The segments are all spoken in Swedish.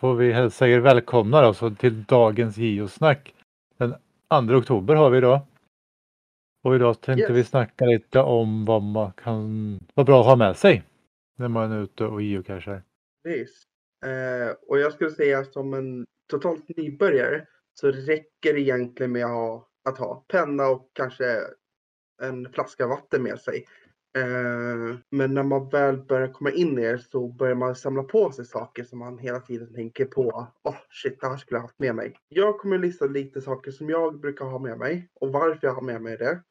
får vi hälsa er välkomna då, så till dagens Geosnack. Den 2 oktober har vi idag. Och idag tänkte Yes. vi snacka lite om vad man kan vara bra att ha med sig när man är ute och geocachar. Precis. Eh, och jag skulle säga som en totalt nybörjare så räcker det egentligen med att ha, att ha penna och kanske en flaska vatten med sig. Eh, men när man väl börjar komma in i det så börjar man samla på sig saker som man hela tiden tänker på. Åh shit, det här skulle jag haft med mig. Jag kommer lista lite saker som jag brukar ha med mig och varför jag har med mig det.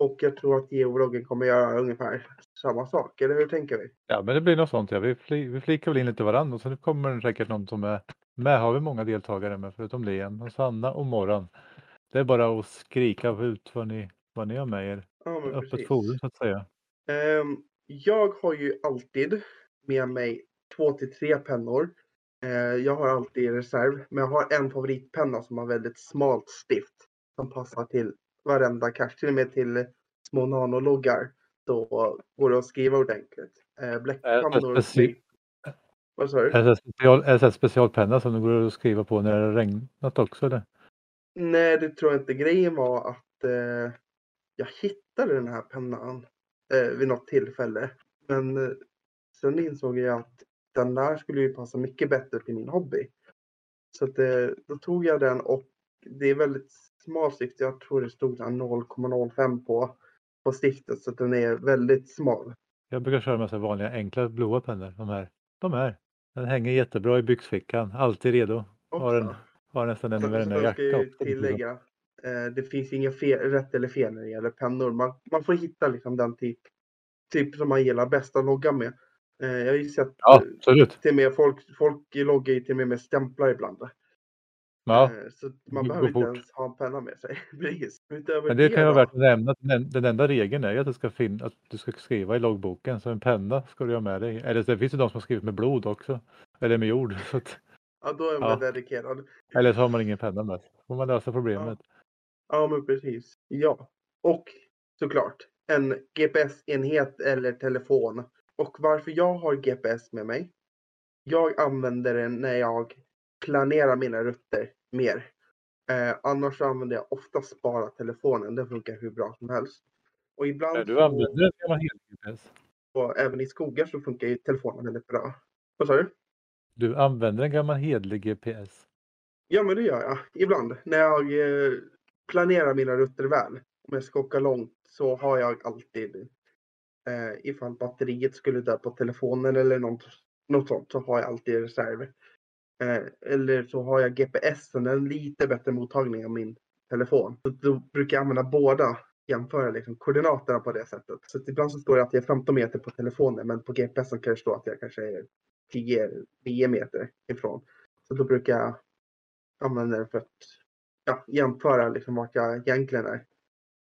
Och jag tror att geologgen kommer göra ungefär samma sak. Eller hur tänker vi? Ja, men det blir något sånt. Ja. Vi, fli, vi flikar väl in lite varandra och så kommer det säkert någon som är med. Har vi många deltagare med förutom Liam och Sanna och Morran. Det är bara att skrika ut vad ni, vad ni har med er. Ja, Öppet forum så att säga. Ehm, jag har ju alltid med mig två till tre pennor. Eh, jag har alltid i reserv, men jag har en favoritpenna som har väldigt smalt stift som passar till varenda cache, till och med till små nanologgar. Då går det att skriva ordentligt. Eh, Vad sa du? Är det, special, är det specialpenna som det går att skriva på när det har regnat också? Eller? Nej, det tror jag inte. Grejen var att eh, jag hittade den här pennan eh, vid något tillfälle. Men eh, sen insåg jag att den där skulle ju passa mycket bättre till min hobby. Så att, eh, då tog jag den och det är väldigt smal stift. Jag tror det stod där 0,05 på, på stiftet så att den är väldigt smal. Jag brukar köra med så vanliga enkla blåa pennor. De här. De här. Den hänger jättebra i byxfickan. Alltid redo. Har, den, har nästan den i Sen, varenda sen ska jag jacka. ju också. tillägga, eh, det finns inga fel, rätt eller fel när det gäller pennor. Man, man får hitta liksom den typ, typ som man gillar bäst att logga med. Eh, jag har ju sett Ja, eh, absolut. till med folk, folk loggar ju till och med med stämplar ibland. Ja, Eh, så man det behöver inte ens ha en penna med sig. Men det kan värt att nämna. Den, den enda regeln är att, det ska fin- att du ska skriva i loggboken. Så en penna ska du ha med dig. Eller det finns ju de som har skrivit med blod också. Eller med jord. Så att, Ja, då är man Ja. dedikerad. eller så har man ingen penna med sig. får man lösa problemet. Ja, men precis. Ja. Och såklart en GPS-enhet eller telefon. Och varför jag har GPS med mig. Jag använder den när jag planerar mina rutter mer. Eh, annars använder jag oftast bara telefonen. Den funkar hur bra som helst. Och ibland När du använder en gammal hel-GPS. och även i skogar så funkar ju telefonen väldigt bra. Vad sa du? Du använder en gammal hedlig GPS. Ja, men det gör jag. Ibland. När jag eh, planerar mina rutter väl. Om jag ska åka långt så har jag alltid eh, ifall batteriet skulle dö på telefonen eller något, något sånt så har jag alltid reserv. Eh, eller så har jag GPSen, en lite bättre mottagning än min telefon. Så då brukar jag använda båda, jämföra liksom koordinaterna på det sättet. Så ibland så står det att jag är 15 meter på telefonen men på GPSen kan det stå att jag kanske är 10-9 meter ifrån. Så då brukar jag använda den för att ja, jämföra liksom vart jag egentligen är.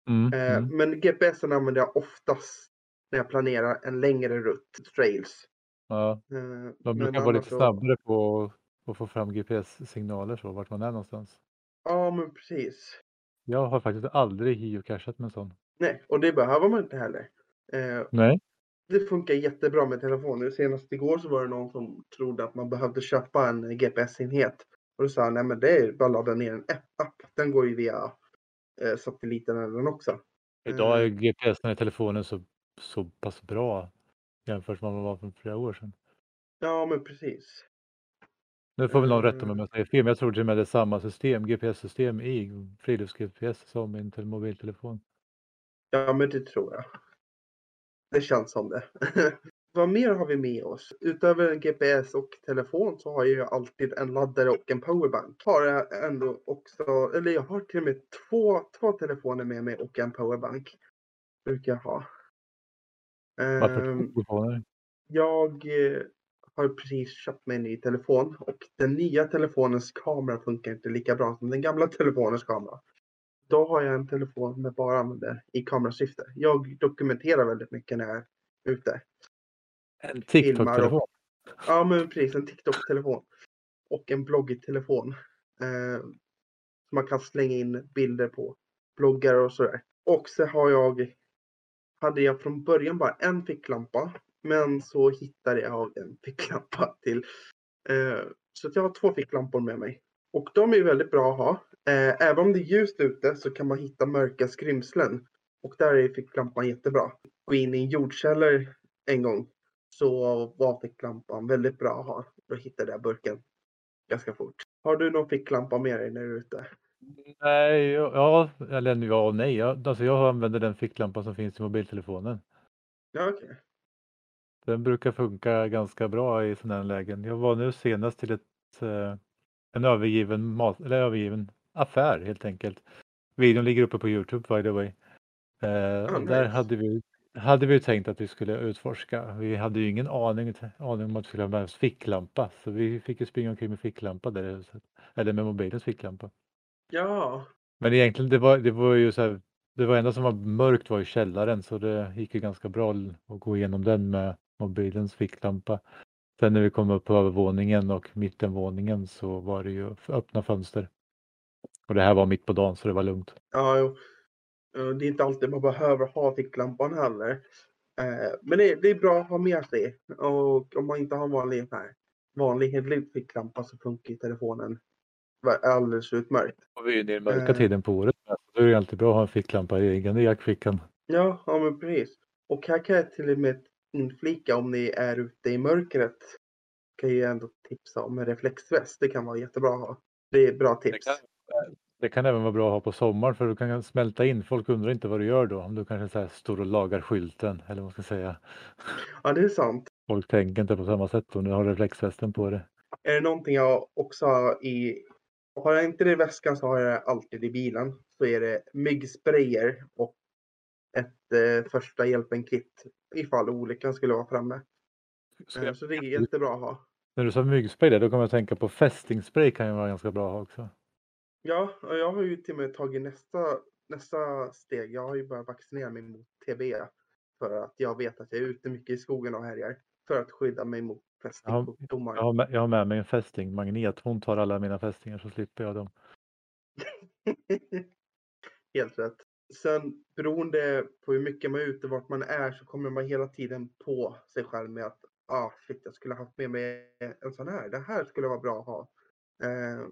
Mm, Eh, mm. Men GPSen använder jag oftast när jag planerar en längre rutt, trails. Ja, Eh, de brukar vara lite så- snabbare på att få fram GPS-signaler så vart man är någonstans. Ja, men precis. Jag har faktiskt aldrig geocachat med en sån. Nej, och det behöver man inte heller. Eh, Nej. det funkar jättebra med telefonen. Senast igår så var det någon som trodde att man behövde köpa en GPS-enhet. Och då sa han, nej men det är bara att ladda ner en app. Den går ju via eh, satelliten eller den också. Idag är Mm. GPSen i telefonen så, så pass bra jämfört med vad det var för flera år sedan. Ja, men precis. Nu får väl någon rätta mig Mm. om jag säger fel, men jag tror till och med det är samma system, GPS-system i frilufts-GPS som i en tel- mobiltelefon. Ja, men det tror jag. Det känns som det. Vad mer har vi med oss? Utöver en GPS och telefon så har jag ju alltid en laddare och en powerbank. Har jag ändå också, eller jag har till och med två, två telefoner med mig och en powerbank. Brukar jag ha. Ehm, jag eh, har precis köpt mig en ny telefon och den nya telefonens kamera funkar inte lika bra som den gamla telefonens kamera. Då har jag en telefon med bara använder i kamerasyfte. Jag dokumenterar väldigt mycket när jag är ute. En TikTok-telefon. Ja, men precis. En TikTok-telefon. Och en bloggtelefon. Eh, som man kan slänga in bilder på. Bloggar och sådär. Och så har jag, hade jag från början bara en ficklampa. Men så hittade jag en ficklampa till. Eh, Så jag har två ficklampor med mig. Och de är väldigt bra att ha. Eh, även om det är ljust ute så kan man hitta mörka skrymslen. Och där är ficklampan jättebra. Gå in i en jordkällare en gång så var ficklampan väldigt bra att ha. Då hittade jag burken ganska fort. Har du någon ficklampa med dig när du är ute? Nej, ja, eller ja och nej. Jag, alltså jag använder den ficklampa som finns i mobiltelefonen. Ja, okej. Okay. Den brukar funka ganska bra i sådana här lägen. Jag var nu senast till ett, eh, en övergiven, mat, eller övergiven affär helt enkelt. Videon ligger uppe på Youtube by the way. Eh, oh, nice. Där hade vi, hade vi tänkt att vi skulle utforska. Vi hade ju ingen aning, aning om att vi skulle ha med oss ficklampa. Så vi fick ju springa omkring med ficklampa där i huset. Eller med mobilens ficklampa. Ja. Men egentligen det var, det var ju så här, det var enda som var mörkt var i källaren så det gick ju ganska bra att gå igenom den med mobilens ficklampa. Sen när vi kom upp på övervåningen och mittenvåningen så var det ju öppna fönster. Och det här var mitt på dagen så det var lugnt. Ja, jo. Det är inte alltid man behöver ha ficklampan heller. Eh, men det är, det är bra att ha med sig. Och om man inte har en vanlig, här, vanlig hederlig ficklampa så funkar telefonen alldeles utmärkt. Och vi är ju i mörka uh, tiden på året. Då är det alltid bra att ha en ficklampa i egen jackfickan. Ja, ja men precis. Och här kan jag till och med inflika om ni är ute i mörkret. Kan jag ändå tipsa om en reflexväst. Det kan vara jättebra att ha. Det är bra tips. Det kan, det kan även vara bra att ha på sommaren för du kan smälta in. Folk undrar inte vad du gör då. Om du kanske så här står och lagar skylten eller vad man ska säga. Ja, det är sant. Folk tänker inte på samma sätt om du har reflexvästen på dig. Är det någonting jag också har i har jag inte det i väskan så har jag det alltid i bilen. Så är det myggsprayer och ett eh, första hjälpen-kit ifall olyckan skulle vara framme. Eh, så det är jättebra att ha. När du sa myggspray där, då kommer jag tänka på fästingspray kan ju vara ganska bra att ha också. Ja, jag har ju till och med tagit nästa, nästa steg. Jag har ju börjat vaccinera mig mot TB för att jag vet att jag är ute mycket i skogen och härjar för att skydda mig mot fästingsjukdomar. Jag, har med, jag har med mig en fästingmagnet. Hon tar alla mina fästingar så slipper jag dem. Helt rätt. Sen beroende på hur mycket man är ute, vart man är, så kommer man hela tiden på sig själv med att ah, shit, jag skulle haft med mig en sån här. Det här skulle vara bra att ha. Eh,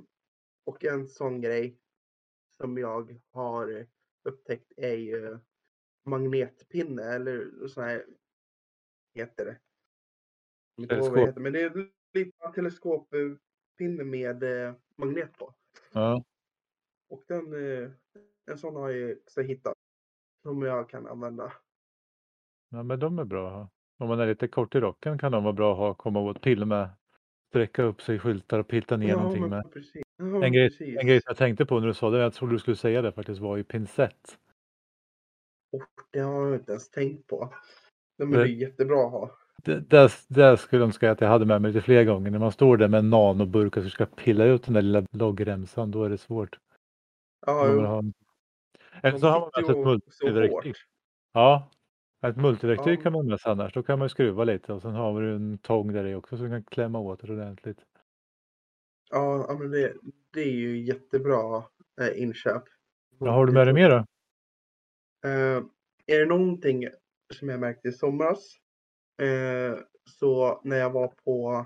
och en sån grej som jag har upptäckt är ju magnetpinne eller sån här heter det. Teleskop. Men det är lite teleskoppinne med eh, magnet på. Ja. Och den, eh, en sån har jag också hittat. Som jag kan använda. Ja men de är bra. Om man är lite kort i rocken kan de vara bra att ha, komma åt till och med sträcka upp sig i skyltar och pilta ner ja, någonting med. Ja, en, grej, en grej jag tänkte på när du sa det, jag trodde du skulle säga det faktiskt, var ju pincett. Och det har jag inte ens tänkt på. De är det, jättebra att ha det, det, skulle jag önska att jag hade med mig lite fler gånger. När man står där med en nanoburk och ska pilla ut den där lilla loggremsan, då är det svårt. Ja, jo. Ha... Eller så har man med ett multiverktyg. Ja, ett multiverktyg ja. kan man sig annars. Då kan man skruva lite och sen har du en tång där i också så du kan klämma åt det ordentligt. Ja, men det, det är ju jättebra eh, inköp. Vad har du med dig mer då? Uh, är det någonting som jag märkte i somras Eh, så när jag var på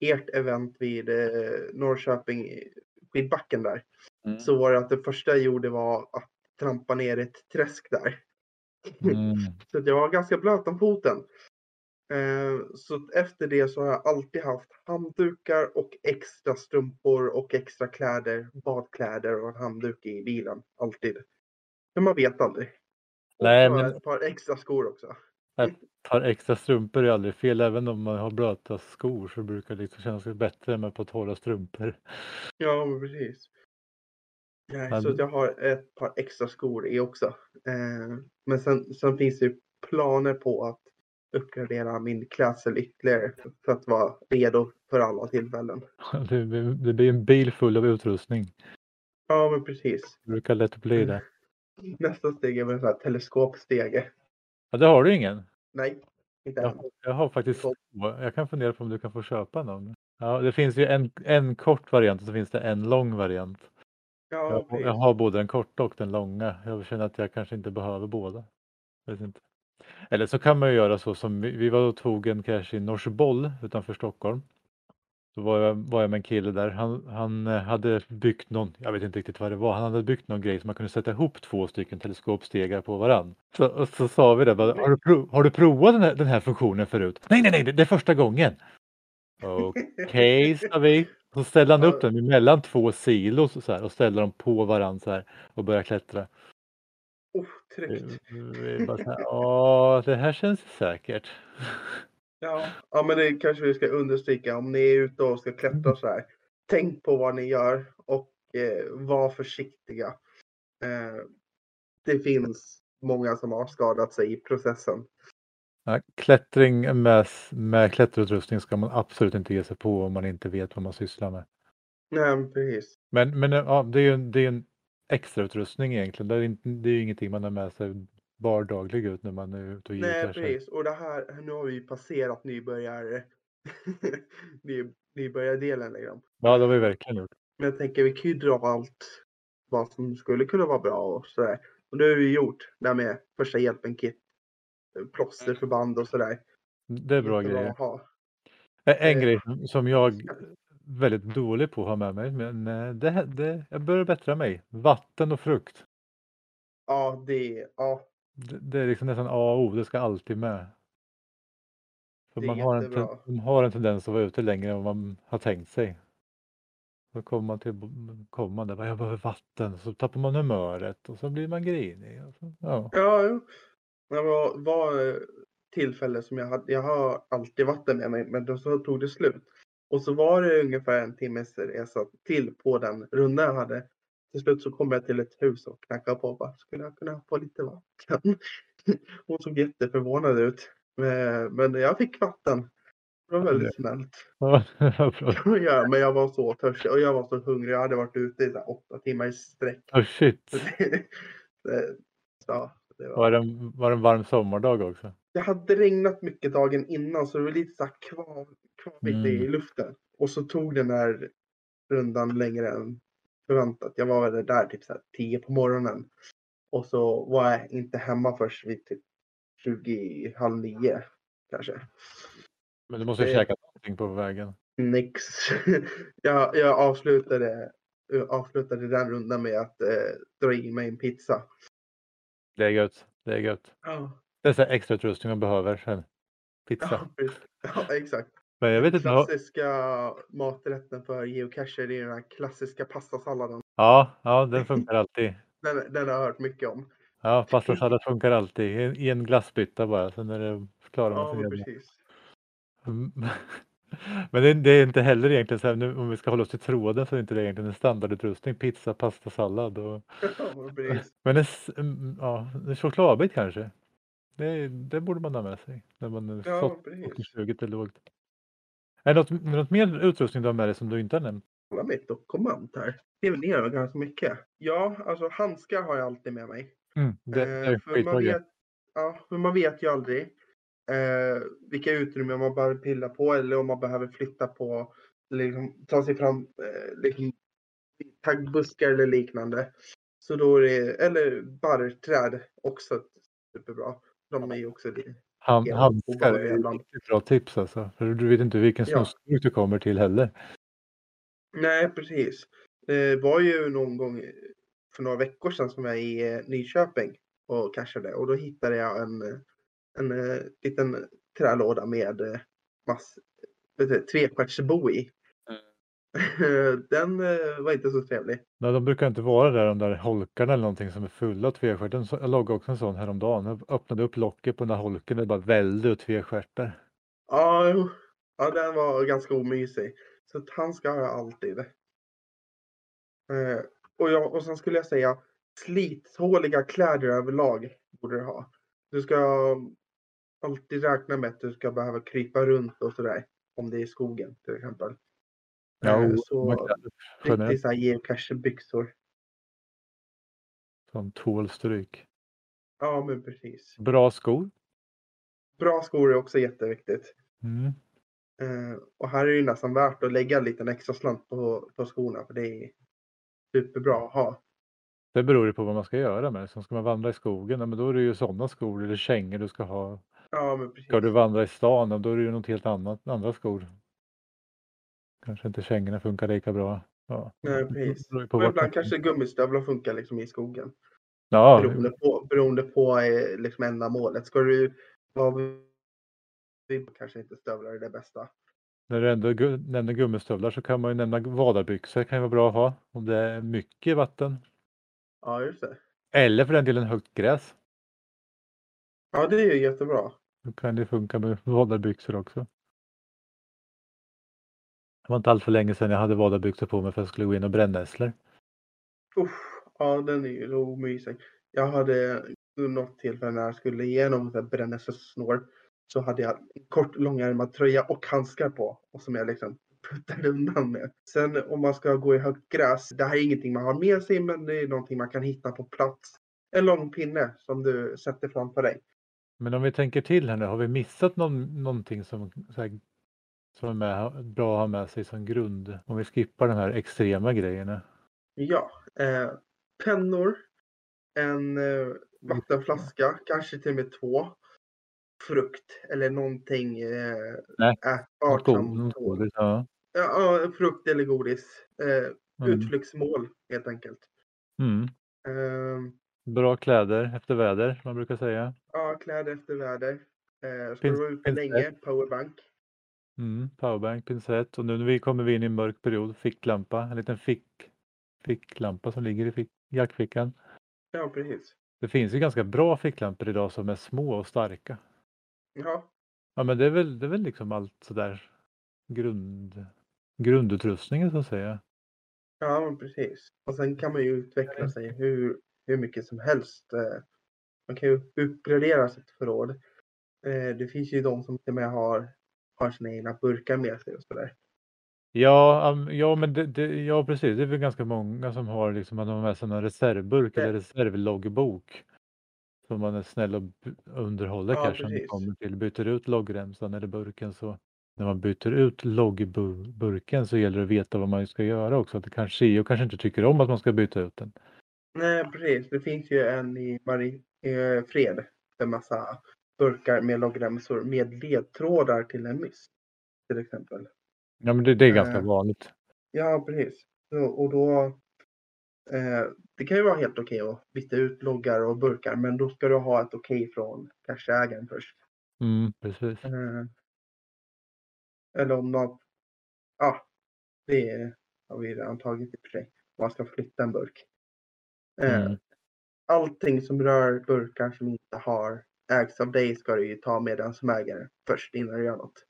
ert event vid eh, Norrköping skidbacken där mm. så var det att det första jag gjorde var att trampa ner ett träsk där. Mm. så jag var ganska blöt om foten. Eh, så efter det så har jag alltid haft handdukar och extra strumpor och extra kläder, badkläder och en handduk i bilen. Alltid. Men man vet aldrig. Nej, och men... ett par extra skor också. Ett par extra strumpor är aldrig fel. Även om man har blöta skor så brukar det liksom kännas bättre med på torra strumpor. Ja, precis. Nej, men... Så jag har ett par extra skor i också. Eh, men sen, sen finns det planer på att uppgradera min klädsel ytterligare för att vara redo för alla tillfällen. Det, det blir en bil full av utrustning. Ja, men precis. Det brukar lätt bli det. Nästa steg är väl en sån här teleskopstege. Ja, det har du ingen? Nej, inte än. Jag, jag har faktiskt två. Jag kan fundera på om du kan få köpa någon. Ja, det finns ju en, en kort variant och så finns det en lång variant. Ja, jag, jag har både den korta och den långa. Jag känner att jag kanske inte behöver båda. Vet inte. Eller så kan man ju göra så som vi, vi var och tog en cash i Norseboll utanför Stockholm. Då var jag, var jag med en kille där. Han, han eh, hade byggt någon, jag vet inte riktigt vad det var, han hade byggt någon grej som man kunde sätta ihop två stycken teleskopstegar på varann. Så, och så sa vi det, bara, har, du prov, har du provat den här, den här funktionen förut? Nej, nej, nej, det, det är första gången. Okej, sa vi. Så ställde han upp den mellan två silos så här, och ställde dem på varandra så här och började klättra. Oh, tryggt. Ja, det här känns säkert. Ja, ja, men det kanske vi ska understryka om ni är ute och ska klättra så här. Tänk på vad ni gör och eh, var försiktiga. Eh, det finns många som har skadat sig i processen. Ja, klättring med, med klätterutrustning ska man absolut inte ge sig på om man inte vet vad man sysslar med. Nej, precis. Men, men ja, det är ju det är en extrautrustning egentligen. Det är, inte, det är ju ingenting man har med sig vardaglig ut när man är ute och Nej, precis. Och det här, nu har vi passerat nybörjar, ny, nybörjardelen. Liksom. Ja, det har vi verkligen gjort. Men jag tänker vi kan ju dra allt vad som skulle kunna vara bra och sådär. Och det har vi gjort där med första hjälpen-kit, plåsterförband och sådär. Det är bra grejer. En, en grej som jag väldigt dålig på att ha med mig, men eh, det, det, jag börjar bättra mig. Vatten och frukt. Ja, det, ja, det, det är liksom nästan A och O, det ska alltid med. För man har, en, man har en tendens att vara ute längre än vad man har tänkt sig. Då kommer man till kommer man där, jag behöver vatten, så tappar man humöret och så blir man grinig. Så, ja, ja, det var, var tillfälle som jag hade, jag har alltid vatten med mig, men då så tog det slut. Och så var det ungefär en timmes resa till på den runda jag hade till slut så kom jag till ett hus och knackade på och bara, skulle jag kunna få lite vatten? Hon såg jätteförvånad ut. Eh, men jag fick vatten. Det var väldigt snällt. ja, men jag var så törstig och jag var så hungrig. Jag hade varit ute i så åtta timmar i sträck. Oh shit. så, det var... Var, det en, var det en varm sommardag också? Det hade regnat mycket dagen innan så det var lite så här kvar, kvarvitt mm. i luften. Och så tog den här rundan längre än förväntat. Jag var väl där typ så här 10 på morgonen. Och så var jag inte hemma först vid typ 20, halv nio kanske. Men du måste ju käka någonting på vägen. Nix. jag, jag avslutade, avslutade den rundan med att eh, dra i mig en pizza. Det är gött. Det är gött. Ja. Det är extra utrustning man behöver sen. Pizza. Ja, ja exakt. Men jag vet inte. Klassiska maträtten för geocacher det är den här klassiska pastasalladen. Ja, ja den funkar alltid. den, den har jag hört mycket om. Ja, pastasallad funkar alltid. I en glassbytta bara, sen är det klarar man sig. Ja, precis. Men det, det, är inte heller egentligen så här, nu, om vi ska hålla oss till tråden så är det inte det egentligen en standardutrustning. Pizza, pasta, sallad och... Ja, Men en, ja, en chokladbit kanske. Det, det borde man ha med sig när man ja, stått och suget är lågt. Är det något, något mer utrustning du har med dig som du inte har nämnt? Kolla mitt dokument här. Skriver ner ganska mycket. Ja, alltså handskar har jag alltid med mig. Mm, det, det är eh, för, man vet, ja, för man vet ju aldrig eh, vilka utrymmen man behöver pilla på eller om man behöver flytta på, liksom, ta sig fram eh, liksom, taggbuskar eller liknande. Så då är det, eller barrträd också superbra. De är ju också han, handskar är ett bra tips alltså. För du vet inte vilken ja. du kommer till heller. Nej, precis. Det var ju någon gång för några veckor sedan som jag är i eh, Nyköping och cashade och då hittade jag en, en, en eh, liten trälåda med eh, mass, trekvartsbo i. Den var inte så trevlig. Nej, de brukar inte vara där de där holkarna eller någonting som är fulla av tvestjärtar. Jag loggade också en sån häromdagen. Jag öppnade upp locket på den där holken och det bara välde ut tvestjärtar. Ja, ja, den var ganska omysig. Så han ska ha alltid. Eh, och, jag, och sen skulle jag säga slithåliga kläder överlag borde du ha. Du ska alltid räkna med att du ska behöva krypa runt och sådär. Om det är i skogen till exempel. Ja, eh, så riktigt såhär geocache-byxor. Som tål stryk. Ja, men precis. Bra skor. Bra skor är också jätteviktigt. Mm. Uh, och här är det nästan värt att lägga en liten extra slant på, på skorna för det är superbra att ha. Det beror ju på vad man ska göra med det. Ska man vandra i skogen, men då är det ju sådana skor eller kängor du ska ha. Ja, men precis. Ska du vandra i stan, då är det ju något helt annat, andra skor. Kanske inte kängorna funkar lika bra. Ja. Nej, precis. Men vart ibland kanske gummistövlar funkar liksom i skogen. Ja, Beroende på, beroende på eh, liksom ändamålet. Ska du vara kanske inte stövlar är det bästa. när du ändå gu- nämner gummistövlar så kan man ju nämna vadarbyxor. kan ju vara bra att ha om det är mycket vatten. Ja, just det. Eller för den delen högt gräs. Ja, det är ju jättebra. Då kan det funka med vadarbyxor också. Det var inte allt för länge sedan jag hade vadarbyxor på mig för att jag skulle gå in och brännässlor. Uff, ja, den är ju så mysig. Jag hade något tillfälle när jag skulle igenom brännässelsnår så hade jag en kort långärmad tröja och handskar på och som jag liksom puttade undan med. Sen om man ska gå i högt gräs, det här är ingenting man har med sig men det är någonting man kan hitta på plats. En lång pinne som du sätter framför dig. Men om vi tänker till här nu, har vi missat någon, någonting som, så här, som är med, bra att ha med sig som grund? Om vi skippar de här extrema grejerna. Ja, eh, pennor, en eh, vattenflaska, kanske till och med två. Frukt eller någonting eh, Nej, ätbart. Godis, ja. Ja, ja, frukt eller godis. Eh, Mm. Utflyktsmål helt enkelt. Mm. Eh, Bra kläder efter väder, man brukar säga. ja, kläder efter väder. Eh, ska du vara ute länge, powerbank. Mm. Powerbank, pincett och nu när vi kommer vi in i en mörk period, ficklampa, en liten fick, ficklampa som ligger i fick, jackfickan. Ja, precis. Det finns ju ganska bra ficklampor idag som är små och starka. Ja, Ja men det är väl, det är väl liksom allt sådär grund, grundutrustningen så att säga. ja men precis. Och sen kan man ju utveckla sig hur, hur mycket som helst. Eh, man kan ju uppgradera sitt förråd. Eh, det finns ju de som till och med har, har sina egna burkar med sig och sådär. Ja, ja men det, det, ja precis, det är väl ganska många som har liksom att de har med sig någon reservburk eller reservloggbok. Som man är snäll och underhåller Ja, kanske när det precis. kommer till byter ut loggremsan eller burken så när man byter ut loggburken så gäller det att veta vad man ska göra också. Att det kanske Sio kanske inte tycker om att man ska byta ut den. Nej, precis. Det finns ju en i Mari eh, Fred. En massa burkar med loggremsor med ledtrådar till en miss. Till exempel. Ja men det, det är ganska Eh. vanligt. Ja, precis. Och då. Eh, det kan ju vara helt okej att byta ut loggar och burkar. Men då ska du ha ett okej från cacheägaren först. Mm, precis. Eh, eller om något. Ja, det har vi redan tagit i och för sig. Man ska flytta en burk. Eh, Mm. allting som rör burkar som inte har ägts av dig ska du ju ta med den som ägare först innan du gör något.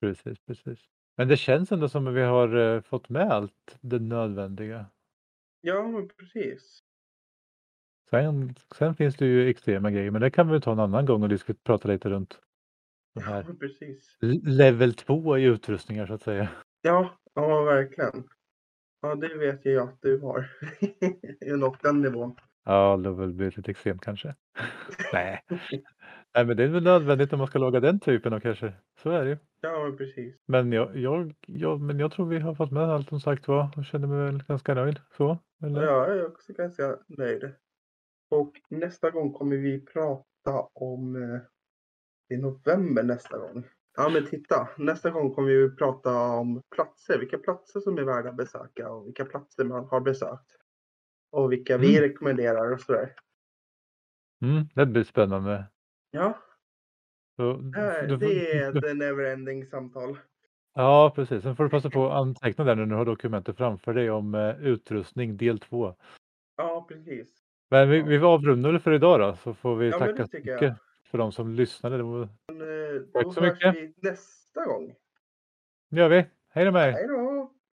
Precis, precis. Men det känns ändå som att vi har eh, fått med allt det nödvändiga. Ja, precis. Sen, sen finns det ju extrema grejer, men det kan vi ta en annan gång och prata lite runt Ja, precis. level 2 i utrustningar så att säga. Ja, ja, verkligen. Ja, det vet jag att du har nått den nivån. Ja, det har väl blivit lite extremt kanske. Nej. Nej, men det är väl nödvändigt om man ska laga den typen av kanske. Så är det ju. Ja, precis. Men jag, jag, jag, men jag tror vi har fått med allt som sagt var och känner mig väl ganska nöjd. Så, eller? Ja, jag är också ganska nöjd. Och nästa gång kommer vi prata om eh, i november nästa gång. Ja, men titta. Nästa gång kommer vi prata om platser. Vilka platser som är värda att besöka och vilka platser man har besökt. Och vilka vi Mm. rekommenderar och sådär. Mm, det blir spännande. Ja, Så, du får- det är ett neverending samtal. Ja, precis. Sen får du passa på att anteckna där när du har dokumentet framför dig om eh, utrustning del 2. Ja, precis. Men vi, vi avrundar det för idag då, så får vi Ja, tacka det så jag. mycket för de som lyssnade. Det var- Men, eh, Tack då så hörs mycket. vi nästa gång. gör vi. Hej då med er! Hej då!